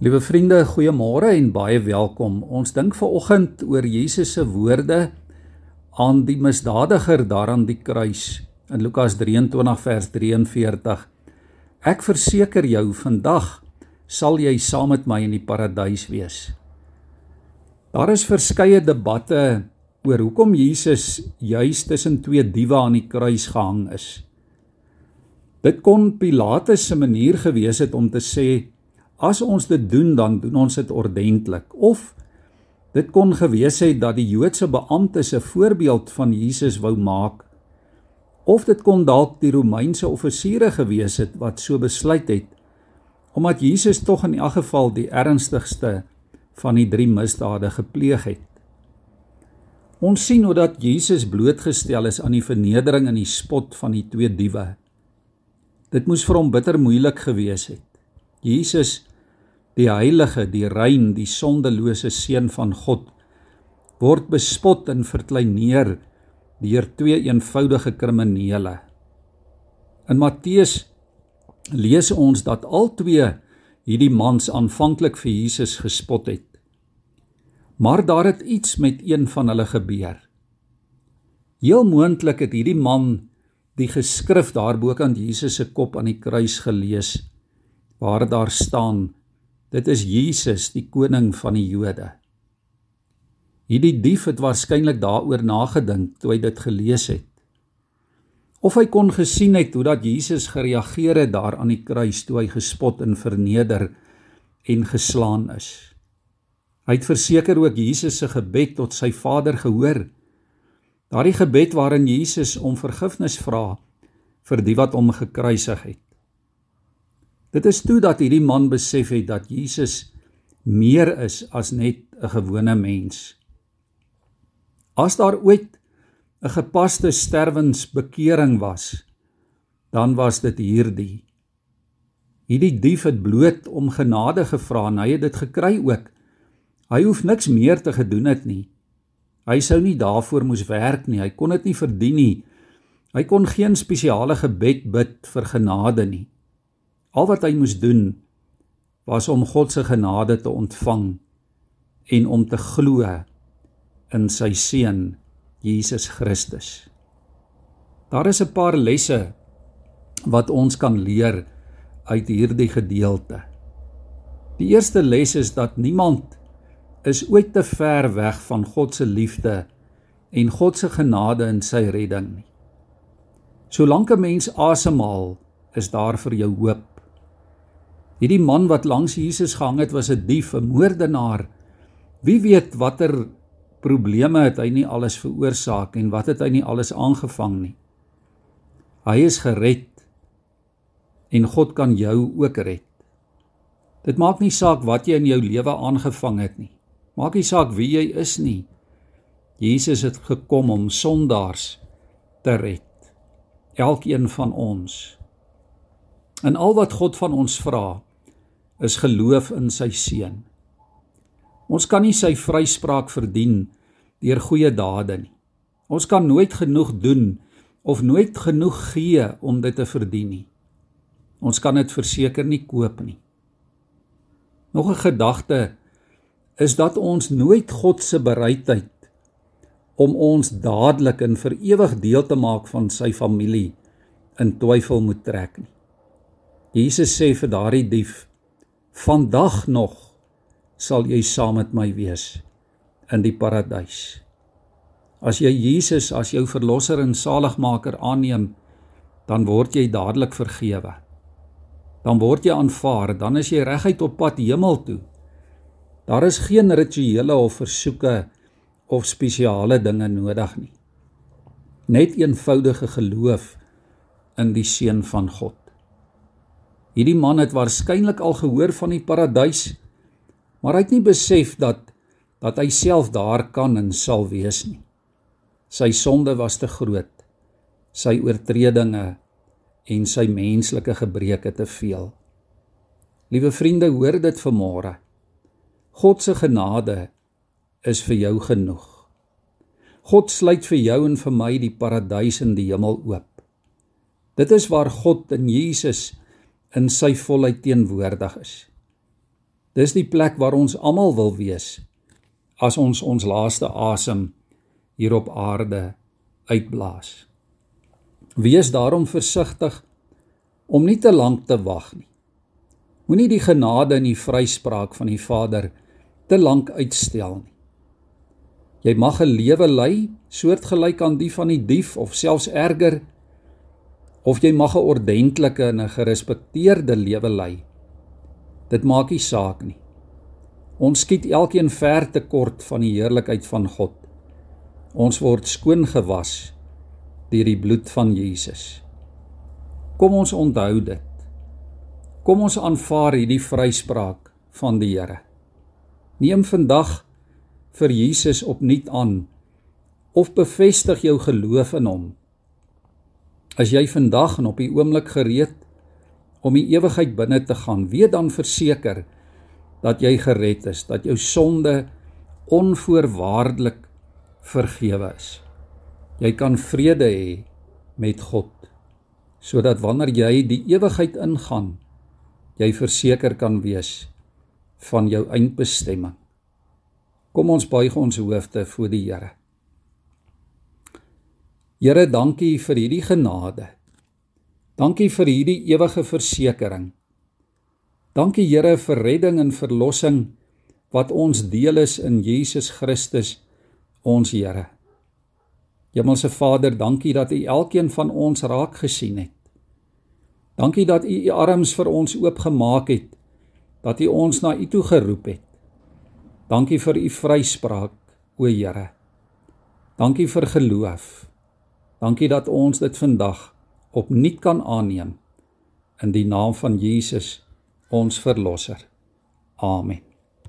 Liewe vriende, goeiemôre en baie welkom. Ons dink ver oggend oor Jesus se woorde aan die misdadiger daar aan die kruis in Lukas 23 vers 43. Ek verseker jou, vandag sal jy saam met my in die paradys wees. Daar is verskeie debatte oor hoekom Jesus juis tussen twee diewe aan die kruis gehang is. Dit kon Pilatus se manier gewees het om te sê As ons dit doen, dan doen ons dit ordentlik. Of dit kon gewees het dat die Joodse beamptes 'n voorbeeld van Jesus wou maak. Of dit kon dalk die Romeinse offisiere gewees het wat so besluit het omdat Jesus tog in elk geval die ernstigste van die drie misdade gepleeg het. Ons sien hoe dat Jesus blootgestel is aan die vernedering en die spot van die twee diewe. Dit moes vir hom bitter moeilik gewees het. Jesus die heilige, die rein, die sondelose seun van God word bespot en verkleineer deur twee eenvoudige kriminele. In Matteus lees ons dat al twee hierdie mans aanvanklik vir Jesus gespot het. Maar daar het iets met een van hulle gebeur. Heel moontlik het hierdie man die geskrif daarbo aan Jesus se kop aan die kruis gelees waar daar staan Dit is Jesus, die koning van die Jode. Hierdie dief het waarskynlik daaroor nagedink toe hy dit gelees het. Of hy kon gesien het hoe dat Jesus gereageer het daar aan die kruis toe hy gespot en verneder en geslaan is. Hy het verseker ook Jesus se gebed tot sy Vader gehoor. Daardie gebed waarin Jesus om vergifnis vra vir die wat hom gekruisig het. Dit is toe dat hierdie man besef het dat Jesus meer is as net 'n gewone mens. As daar ooit 'n gepaste sterwensbekering was, dan was dit hierdie. Hierdie dief het bloot om genade gevra en hy het dit gekry ook. Hy hoef niks meer te gedoen het nie. Hy sou nie daarvoor moes werk nie. Hy kon dit nie verdien nie. Hy kon geen spesiale gebed bid vir genade nie. Al wat hy moes doen was om God se genade te ontvang en om te glo in sy seun Jesus Christus. Daar is 'n paar lesse wat ons kan leer uit hierdie gedeelte. Die eerste les is dat niemand is ooit te ver weg van God se liefde en God se genade en sy redding nie. Solank 'n mens asemhaal, is daar vir jou hoop. Hierdie man wat langs Jesus gehang het, was 'n dief, 'n moordenaar. Wie weet watter probleme het hy nie alles veroorsaak en wat het hy nie alles aangevang nie. Hy is gered en God kan jou ook red. Dit maak nie saak wat jy in jou lewe aangevang het nie. Maak nie saak wie jy is nie. Jesus het gekom om sondaars te red. Elkeen van ons. En al wat God van ons vra, is geloof in sy seun. Ons kan nie sy vryspraak verdien deur goeie dade nie. Ons kan nooit genoeg doen of nooit genoeg gee om dit te verdien nie. Ons kan dit verseker nie koop nie. Nog 'n gedagte is dat ons nooit God se bereidheid om ons dadelik en vir ewig deel te maak van sy familie in twyfel moet trek nie. Jesus sê vir daardie dief Vandag nog sal jy saam met my wees in die paradys. As jy Jesus as jou verlosser en saligmaker aanneem, dan word jy dadelik vergewe. Dan word jy aanvaar, dan is jy reguit op pad hemel toe. Daar is geen rituele of versoeke of spesiale dinge nodig nie. Net eenvoudige geloof in die seun van God. Hierdie man het waarskynlik al gehoor van die paradys, maar hy het nie besef dat dat hy self daar kan en sal wees nie. Sy sonde was te groot. Sy oortredinge en sy menslike gebreke te veel. Liewe vriende, hoor dit vanmôre. God se genade is vir jou genoeg. God sluit vir jou en vir my die paradys in die hemel oop. Dit is waar God in Jesus in sy volheid teenwoordig is. Dis die plek waar ons almal wil wees as ons ons laaste asem hier op aarde uitblaas. Wees daarom versigtig om nie te lank te wag nie. Moenie die genade en die vryspraak van die Vader te lank uitstel nie. Jy mag 'n lewe lei soortgelyk aan die van die dief of selfs erger of jy mag 'n ordentlike en 'n gerespekteerde lewe lei. Dit maak nie saak nie. Ons skiet elkeen ver te kort van die heerlikheid van God. Ons word skoon gewas deur die bloed van Jesus. Kom ons onthou dit. Kom ons aanvaar hierdie vryspraak van die Here. Neem vandag vir Jesus opnuut aan of bevestig jou geloof in hom. As jy vandag en op die oomblik gereed om die ewigheid binne te gaan, weet dan verseker dat jy gered is, dat jou sonde onvoorwaardelik vergewe is. Jy kan vrede hê met God sodat wanneer jy die ewigheid ingaan, jy verseker kan wees van jou eindbestemming. Kom ons buig ons hoofde voor die Here. Here, dankie vir hierdie genade. Dankie vir hierdie ewige versekering. Dankie Here vir redding en verlossing wat ons deel is in Jesus Christus, ons Here. Hemelse Vader, dankie dat U elkeen van ons raak gesien het. Dankie dat U U arms vir ons oopgemaak het, dat U ons na U toe geroep het. Dankie vir U vryspraak, o Here. Dankie vir geloof. Dankie dat ons dit vandag opnuut kan aanneem in die naam van Jesus, ons verlosser. Amen.